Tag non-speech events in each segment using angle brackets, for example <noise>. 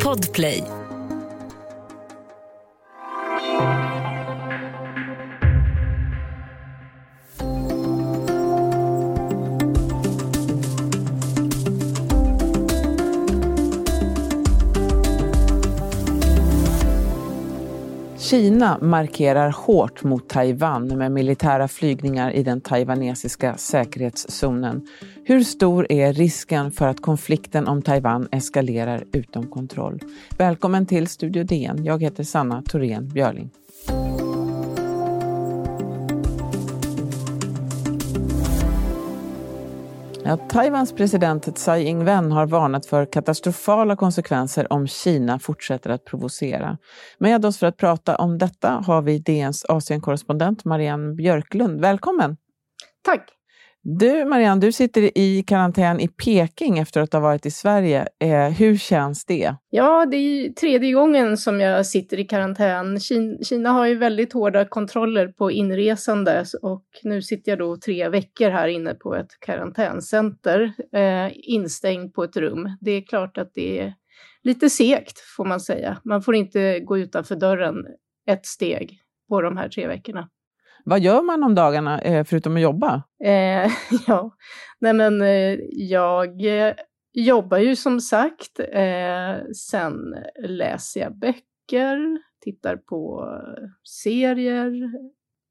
Podplay. Kina markerar hårt mot Taiwan med militära flygningar i den taiwanesiska säkerhetszonen. Hur stor är risken för att konflikten om Taiwan eskalerar utom kontroll? Välkommen till Studio DN. Jag heter Sanna Thorén Björling. Ja, Taiwans president Tsai Ing-wen har varnat för katastrofala konsekvenser om Kina fortsätter att provocera. Med oss för att prata om detta har vi DNs Asienkorrespondent Marianne Björklund. Välkommen! Tack! Du Marianne, du sitter i karantän i Peking efter att ha varit i Sverige. Eh, hur känns det? Ja, det är tredje gången som jag sitter i karantän. Kina, har ju väldigt hårda kontroller på inresande och nu sitter jag då tre veckor här inne på ett karantäncenter, eh, instängd på ett rum. Det är klart att det är lite segt får man säga. Man får inte gå utanför dörren ett steg på de här tre veckorna. Vad gör man om dagarna eh, förutom att jobba? Eh, <laughs> ja, nej men eh, jag eh, jobbar ju som sagt. Eh, sen läser jag böcker, tittar på serier.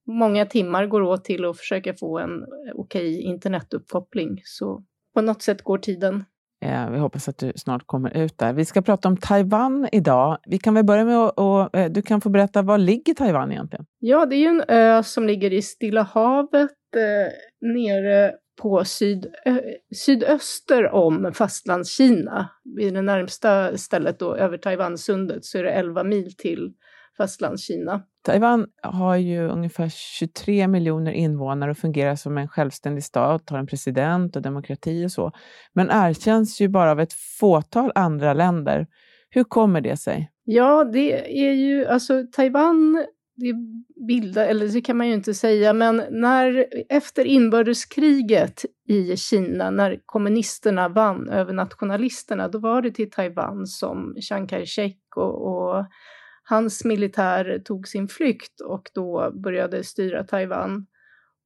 Många timmar går åt till att försöka få en okej internetuppkoppling. Så på något sätt går tiden. Eh, vi hoppas att du snart kommer ut där. Vi ska prata om Taiwan idag. Vi kan väl börja med att eh, du kan få berätta, var ligger Taiwan egentligen? Ja, det är ju en ö som ligger i Stilla havet eh, nere på syd, ö, sydöster om fastlandskina. Vid det närmsta stället då, över Taiwansundet, så är det 11 mil till Fastlandskina. Taiwan har ju ungefär 23 miljoner invånare och fungerar som en självständig stat, har en president och demokrati och så, men erkänns ju bara av ett fåtal andra länder. Hur kommer det sig? Ja, det är ju alltså Taiwan det bildar, eller det kan man ju inte säga, men när, efter inbördeskriget i Kina, när kommunisterna vann över nationalisterna, då var det till Taiwan som Chiang Kai-shek och, och Hans militär tog sin flykt och då började styra Taiwan.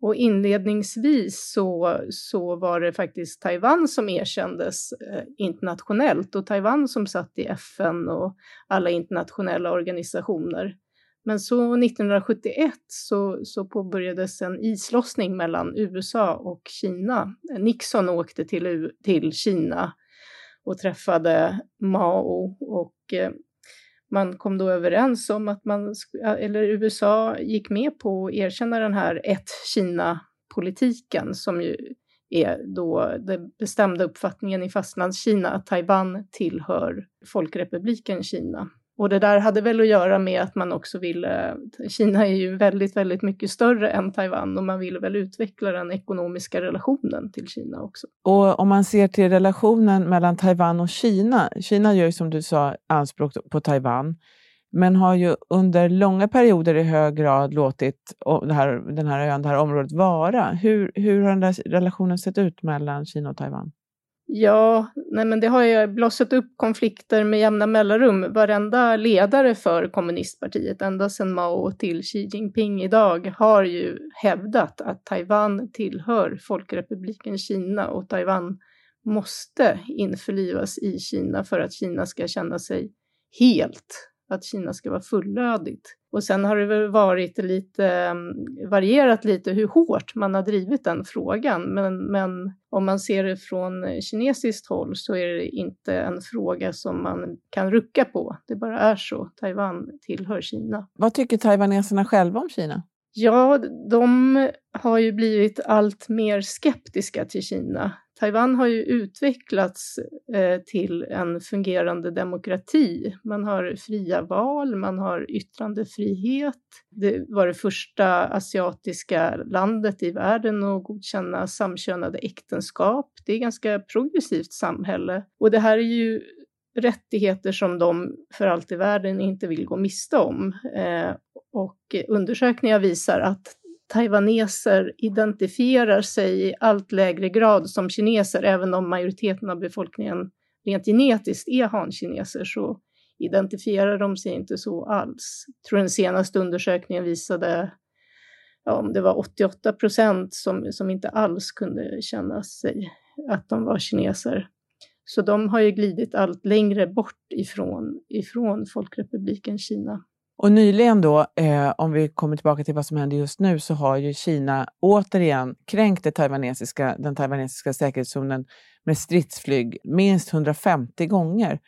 Och inledningsvis så, så var det faktiskt Taiwan som erkändes eh, internationellt och Taiwan som satt i FN och alla internationella organisationer. Men så 1971 så, så påbörjades en islossning mellan USA och Kina. Nixon åkte till, till Kina och träffade Mao och eh, man kom då överens om att man, eller USA gick med på att erkänna den här ett-Kina-politiken som ju är då den bestämda uppfattningen i Fastlandskina att Taiwan tillhör Folkrepubliken Kina. Och det där hade väl att göra med att man också ville, Kina är ju väldigt, väldigt mycket större än Taiwan och man ville väl utveckla den ekonomiska relationen till Kina också. Och om man ser till relationen mellan Taiwan och Kina, Kina gör ju som du sa anspråk på Taiwan, men har ju under långa perioder i hög grad låtit det här, den här ön, det här området vara. Hur, hur har den där relationen sett ut mellan Kina och Taiwan? Ja, nej men det har ju blossat upp konflikter med jämna mellanrum. Varenda ledare för kommunistpartiet, ända sedan Mao till Xi Jinping idag, har ju hävdat att Taiwan tillhör Folkrepubliken Kina och Taiwan måste införlivas i Kina för att Kina ska känna sig helt att Kina ska vara fullödigt. Och sen har det väl varit lite, mm, varierat lite hur hårt man har drivit den frågan. Men, men om man ser det från kinesiskt håll så är det inte en fråga som man kan rucka på. Det bara är så. Taiwan tillhör Kina. Vad tycker taiwaneserna själva om Kina? Ja, de har ju blivit allt mer skeptiska till Kina. Taiwan har ju utvecklats eh, till en fungerande demokrati. Man har fria val, man har yttrandefrihet. Det var det första asiatiska landet i världen att godkänna samkönade äktenskap. Det är ett ganska progressivt samhälle. Och det här är ju rättigheter som de för allt i världen inte vill gå miste om. Eh, och undersökningar visar att taiwaneser identifierar sig i allt lägre grad som kineser, även om majoriteten av befolkningen rent genetiskt är hankineser så identifierar de sig inte så alls. Jag tror den senaste undersökningen visade ja, om det var 88 procent som, som inte alls kunde känna sig att de var kineser. Så de har ju glidit allt längre bort ifrån, ifrån Folkrepubliken Kina. Och nyligen då, eh, om vi kommer tillbaka till vad som händer just nu, så har ju Kina återigen kränkt det taiwanesiska, den taiwanesiska säkerhetszonen med stridsflyg minst 150 gånger.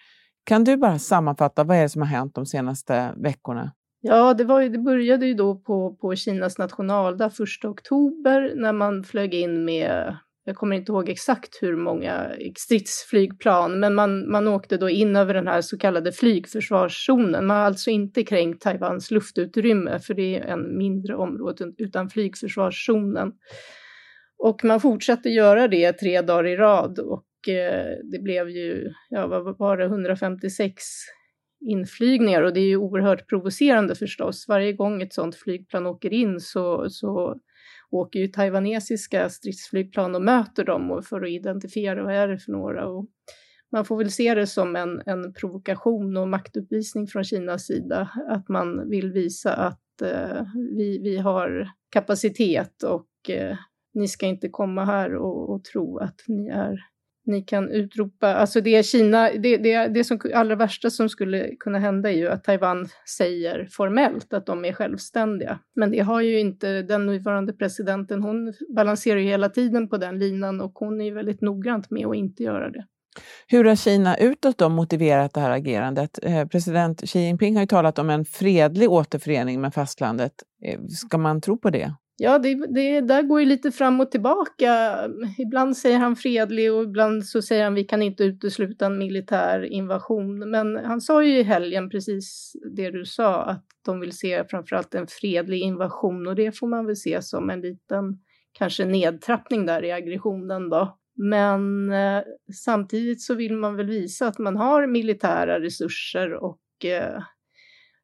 Kan du bara sammanfatta, vad är det som har hänt de senaste veckorna? Ja, det, var ju, det började ju då på, på Kinas nationaldag 1 oktober när man flög in med jag kommer inte ihåg exakt hur många stridsflygplan, men man, man åkte då in över den här så kallade flygförsvarszonen. Man har alltså inte kränkt Taiwans luftutrymme, för det är en mindre område, utan flygförsvarszonen. Och man fortsatte göra det tre dagar i rad och eh, det blev ju, ja vad var det, 156 inflygningar och det är ju oerhört provocerande förstås. Varje gång ett sådant flygplan åker in så, så åker ju taiwanesiska stridsflygplan och möter dem för att identifiera vad är det för några. Och man får väl se det som en, en provokation och maktuppvisning från Kinas sida, att man vill visa att eh, vi, vi har kapacitet och eh, ni ska inte komma här och, och tro att ni är ni kan utropa, alltså det är Kina, det, det, det som allra värsta som skulle kunna hända är ju att Taiwan säger formellt att de är självständiga. Men det har ju inte den nuvarande presidenten, hon balanserar ju hela tiden på den linan och hon är ju väldigt noggrant med att inte göra det. Hur har Kina utåt då motiverat det här agerandet? Eh, president Xi Jinping har ju talat om en fredlig återförening med fastlandet. Eh, ska man tro på det? Ja, det, det där går ju lite fram och tillbaka. Ibland säger han fredlig och ibland så säger han vi kan inte utesluta en militär invasion. Men han sa ju i helgen precis det du sa, att de vill se framförallt en fredlig invasion och det får man väl se som en liten kanske nedtrappning där i aggressionen då. Men eh, samtidigt så vill man väl visa att man har militära resurser och eh,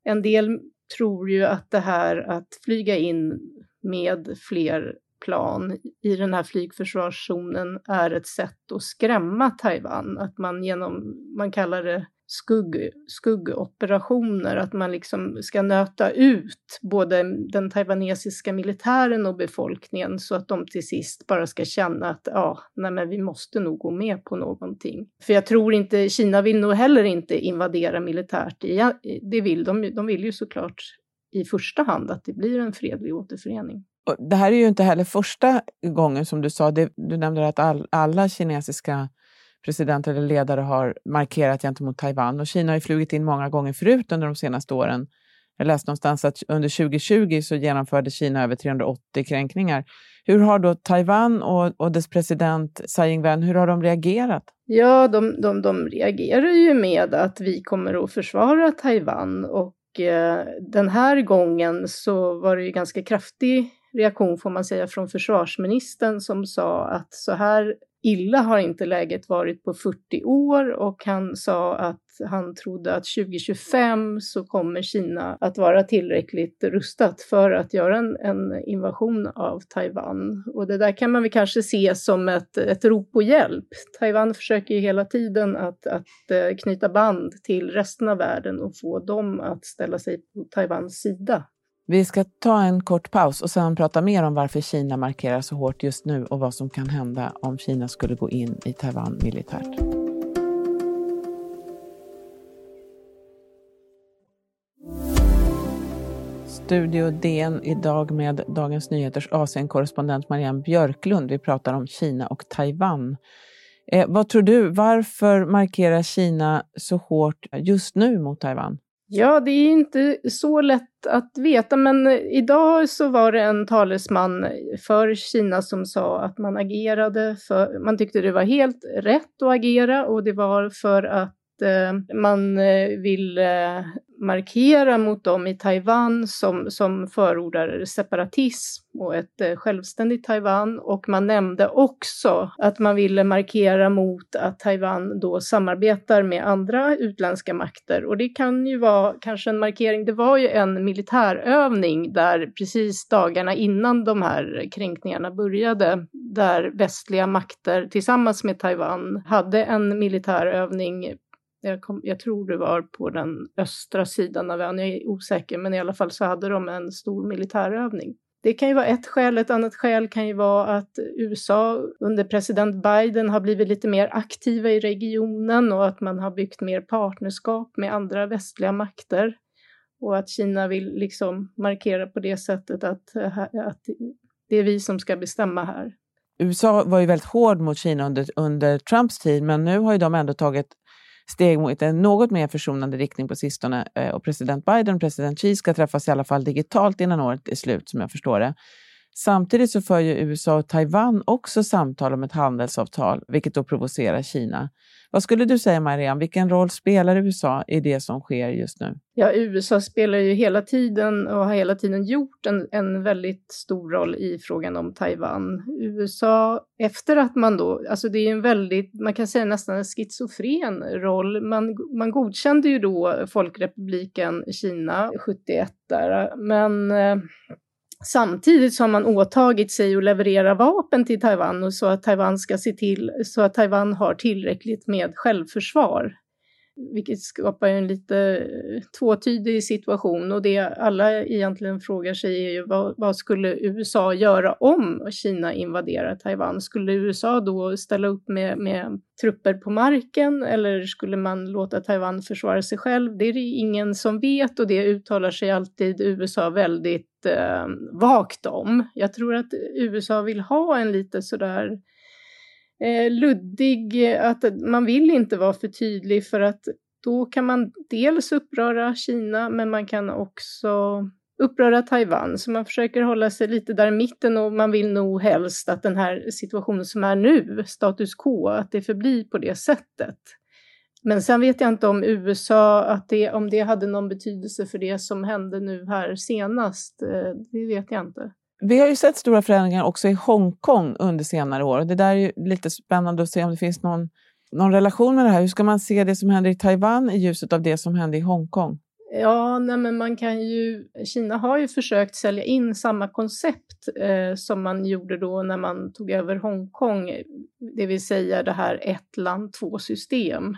en del tror ju att det här att flyga in med fler plan i den här flygförsvarszonen är ett sätt att skrämma Taiwan. Att man genom, man kallar det skugg, skuggoperationer, att man liksom ska nöta ut både den taiwanesiska militären och befolkningen så att de till sist bara ska känna att ja, nej men vi måste nog gå med på någonting. För jag tror inte, Kina vill nog heller inte invadera militärt, det vill de, de vill ju såklart i första hand att det blir en fredlig återförening. Det här är ju inte heller första gången som du sa, det, du nämnde att all, alla kinesiska presidenter eller ledare har markerat gentemot Taiwan och Kina har ju flugit in många gånger förut under de senaste åren. Jag läste någonstans att under 2020 så genomförde Kina över 380 kränkningar. Hur har då Taiwan och, och dess president Tsai Ing-wen, hur har de reagerat? Ja, de, de, de reagerar ju med att vi kommer att försvara Taiwan och Eh, den här gången så var det ju ganska kraftig reaktion får man säga från försvarsministern som sa att så här illa har inte läget varit på 40 år och han sa att han trodde att 2025 så kommer Kina att vara tillräckligt rustat för att göra en, en invasion av Taiwan. Och det där kan man väl kanske se som ett, ett rop på hjälp. Taiwan försöker ju hela tiden att, att eh, knyta band till resten av världen och få dem att ställa sig på Taiwans sida. Vi ska ta en kort paus och sen prata mer om varför Kina markerar så hårt just nu och vad som kan hända om Kina skulle gå in i Taiwan militärt. Studio DN idag med Dagens Nyheters Asienkorrespondent Marianne Björklund. Vi pratar om Kina och Taiwan. Eh, vad tror du, varför markerar Kina så hårt just nu mot Taiwan? Ja, det är inte så lätt att veta, men idag så var det en talesman för Kina som sa att man agerade för, man tyckte det var helt rätt att agera och det var för att eh, man eh, vill, markera mot dem i Taiwan som, som förordar separatism och ett eh, självständigt Taiwan. Och man nämnde också att man ville markera mot att Taiwan då samarbetar med andra utländska makter. Och det kan ju vara kanske en markering, det var ju en militärövning där precis dagarna innan de här kränkningarna började, där västliga makter tillsammans med Taiwan hade en militärövning jag, kom, jag, tror det var på den östra sidan av ön, jag är osäker, men i alla fall så hade de en stor militärövning. Det kan ju vara ett skäl, ett annat skäl kan ju vara att USA under president Biden har blivit lite mer aktiva i regionen och att man har byggt mer partnerskap med andra västliga makter. Och att Kina vill liksom markera på det sättet att, att det är vi som ska bestämma här. USA var ju väldigt hård mot Kina under, under Trumps tid, men nu har ju de ändå tagit steg mot en något mer försonande riktning på sistone. Eh, och president Biden och president Xi ska träffas i alla fall digitalt innan året är slut, som jag förstår det. Samtidigt så för ju USA och Taiwan också samtal om ett handelsavtal, vilket då provocerar Kina. Vad skulle du säga, Marianne, vilken roll spelar USA i det som sker just nu? Ja, USA spelar ju hela tiden och har hela tiden gjort en, en väldigt stor roll i frågan om Taiwan. USA, efter att man då, alltså det är en väldigt, man kan säga nästan en schizofren roll. Man, man godkände ju då Folkrepubliken Kina 71 där, men eh, Samtidigt så har man åtagit sig att leverera vapen till Taiwan och så att Taiwan ska se till så att Taiwan har tillräckligt med självförsvar vilket skapar en lite eh, tvåtydig situation och det alla egentligen frågar sig är ju vad, vad, skulle USA göra om Kina invaderar Taiwan? Skulle USA då ställa upp med, med trupper på marken eller skulle man låta Taiwan försvara sig själv? Det är det ingen som vet och det uttalar sig alltid USA väldigt eh, vagt om. Jag tror att USA vill ha en lite sådär eh, luddig, eh, att man vill inte vara för tydlig för att då kan man dels uppröra Kina men man kan också uppröra Taiwan. Så man försöker hålla sig lite där i mitten och man vill nog helst att den här situationen som är nu, status quo, att det förblir på det sättet. Men sen vet jag inte om USA, att det, om det hade någon betydelse för det som hände nu här senast. Eh, det vet jag inte. Vi har ju sett stora förändringar också i Hongkong under senare år. Det där är ju lite spännande att se om det finns någon, någon relation med det här. Hur ska man se det som händer i Taiwan i ljuset av det som hände i Hongkong? Ja, nej men man kan ju, Kina har ju försökt sälja in samma koncept eh, som man gjorde då när man tog över Hongkong, det vill säga det här ett land, två system.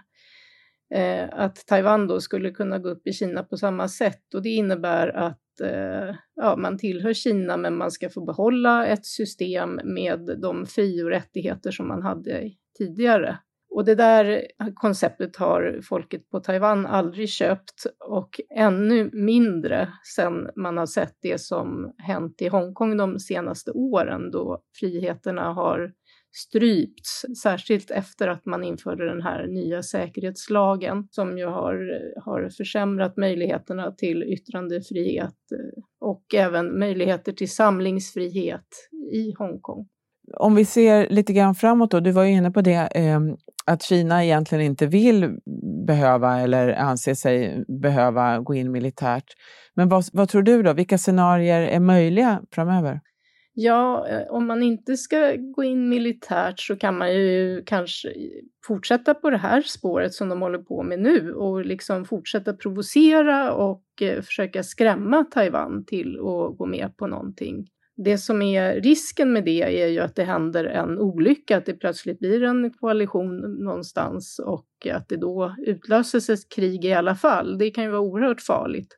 Eh, att Taiwan då skulle kunna gå upp i Kina på samma sätt och det innebär att eh, ja, man tillhör Kina men man ska få behålla ett system med de fri och rättigheter som man hade tidigare. Och det där konceptet har folket på Taiwan aldrig köpt och ännu mindre sen man har sett det som hänt i Hongkong de senaste åren då friheterna har strypts, särskilt efter att man införde den här nya säkerhetslagen som ju har, har försämrat möjligheterna till yttrandefrihet eh, och även möjligheter till samlingsfrihet i Hongkong. Om vi ser lite grann framåt då, du var ju inne på det, eh, att Kina egentligen inte vill behöva eller anser sig behöva gå in militärt. Men vad, vad tror du då, vilka scenarier är möjliga framöver? Ja, eh, om man inte ska gå in militärt så kan man ju kanske fortsätta på det här spåret som de håller på med nu och liksom fortsätta provocera och eh, försöka skrämma Taiwan till att gå med på någonting. Det som är risken med det är ju att det händer en olycka, att det plötsligt blir en koalition någonstans och att det då utlöses ett krig i alla fall. Det kan ju vara oerhört farligt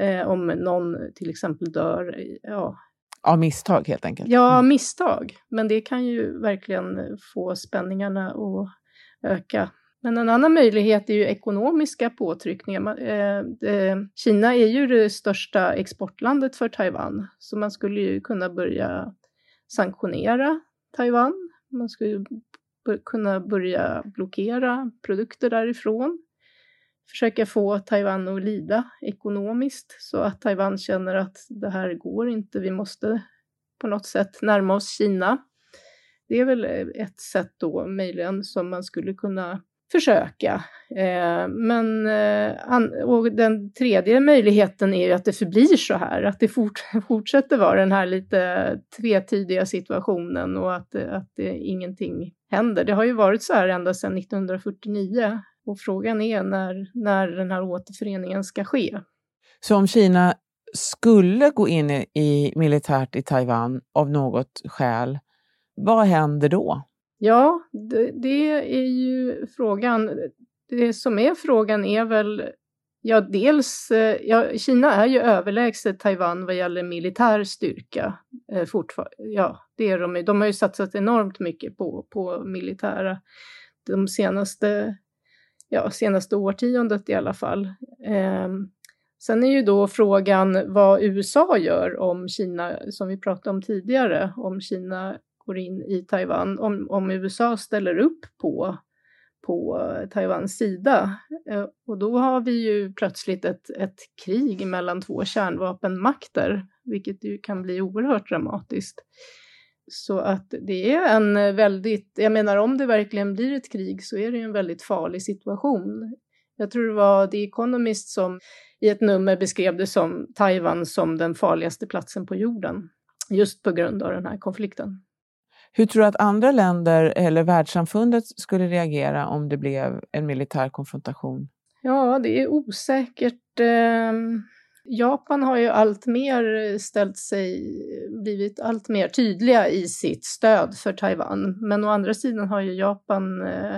eh, om någon till exempel dör ja, av misstag helt enkelt? Ja, mm. misstag. Men det kan ju verkligen få spänningarna att öka. Men en annan möjlighet är ju ekonomiska påtryckningar. Eh, Kina är ju det största exportlandet för Taiwan, så man skulle ju kunna börja sanktionera Taiwan. Man skulle kunna börja blockera produkter därifrån försöka få Taiwan att lida ekonomiskt så att Taiwan känner att det här går inte, vi måste på något sätt närma oss Kina. Det är väl eh, ett sätt då möjligen som man skulle kunna försöka. Eh, men eh, och den tredje möjligheten är ju att det förblir så här, att det fort, <laughs> fortsätter vara den här lite tvetydiga situationen och att, att det, ingenting händer. Det har ju varit så här ända sedan 1949 och frågan är när, när den här återföreningen ska ske. Så om Kina skulle gå in i, militärt i Taiwan av något skäl, vad händer då? Ja, det, det, är ju frågan. Det som är frågan är väl, ja dels, eh, ja, Kina är ju överlägset Taiwan vad gäller militär styrka eh, fortfarande. Ja, det är de. De har ju satsat enormt mycket på, på militära de senaste, ja, senaste årtiondet i alla fall. Eh, sen är ju då frågan vad USA gör om Kina, som vi pratade om tidigare, om Kina går in i Taiwan, om, om USA ställer upp på, på Taiwans sida. Eh, och då har vi ju plötsligt ett, ett krig mellan två kärnvapenmakter, vilket ju kan bli oerhört dramatiskt. Så att det är en väldigt, jag menar om det verkligen blir ett krig så är det en väldigt farlig situation. Jag tror det var The Economist som i ett nummer beskrev det som Taiwan som den farligaste platsen på jorden, just på grund av den här konflikten. Hur tror du att andra länder eller världssamfundet skulle reagera om det blev en militär konfrontation? Ja, det är osäkert. Japan har ju allt mer eh, ställt sig, blivit allt mer tydliga i sitt stöd för Taiwan. Men å andra sidan har ju Japan eh,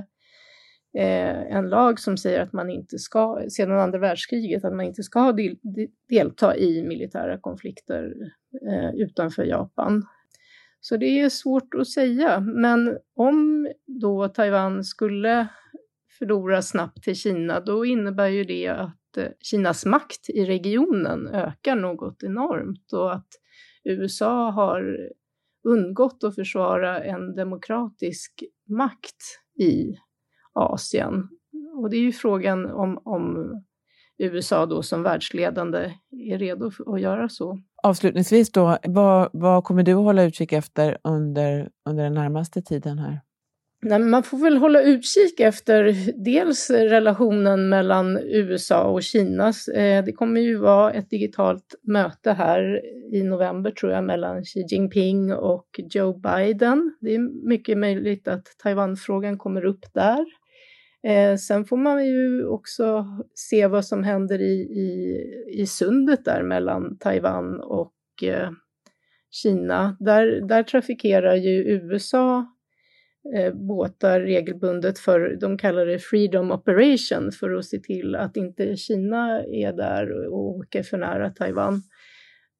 eh en lag som säger att man inte ska, sedan andra världskriget, att man inte ska delta i militära konflikter eh, utanför Japan. Så det är svårt att säga, men om då Taiwan skulle förlora snabbt till Kina, då innebär ju det att Eh, Kinas makt i regionen ökar något enormt och att USA har undgått att försvara en demokratisk makt i Asien. Och det är ju frågan om, om USA då som världsledande är redo att göra så. Avslutningsvis då, vad, vad kommer du att hålla utkik efter under, under den närmaste tiden här? Nej, man får väl hålla utkik efter dels relationen mellan USA och Kina. Eh, det kommer ju vara ett digitalt möte här i november tror jag mellan Xi Jinping och Joe Biden. Det är mycket möjligt att Taiwanfrågan kommer upp där. Eh, sen får man ju också se vad som händer i, i, i sundet där mellan Taiwan och eh, Kina. Där, där trafikerar ju USA eh, båtar regelbundet för, de kallar det Freedom Operation, för att se till att inte Kina är där och åker för nära Taiwan.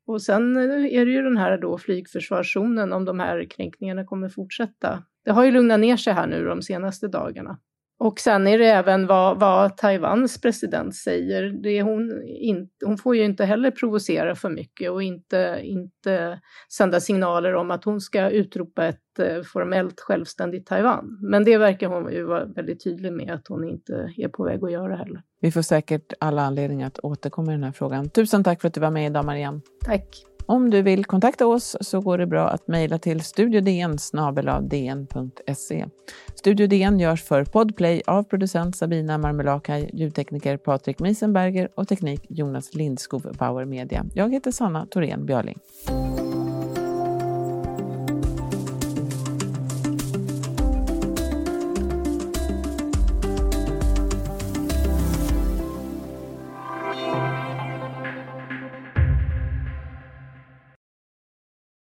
Och sen eh, är det ju den här då flygförsvarszonen, om de här kränkningarna kommer fortsätta. Det har ju lugnat ner sig här nu de senaste dagarna. Och sen är det även vad, vad Taiwans president säger. Det hon, in, hon får ju inte heller provocera för mycket och inte, inte sända signaler om att hon ska utropa ett eh, formellt självständigt Taiwan. Men det verkar hon ju vara väldigt tydlig med att hon inte är på väg att göra heller. Vi får säkert alla anledningar att återkomma i den här frågan. Tusen tack för att du var med idag Marianne. Tack. Om du vill kontakta oss så går det bra att mejla till studiodn dn.se. Studio DN görs för Podplay av producent Sabina Marmelakai, ljudtekniker Patrik Miesenberger och teknik Jonas Lindskov Bauer Media. Jag heter Sanna Thorén Björling.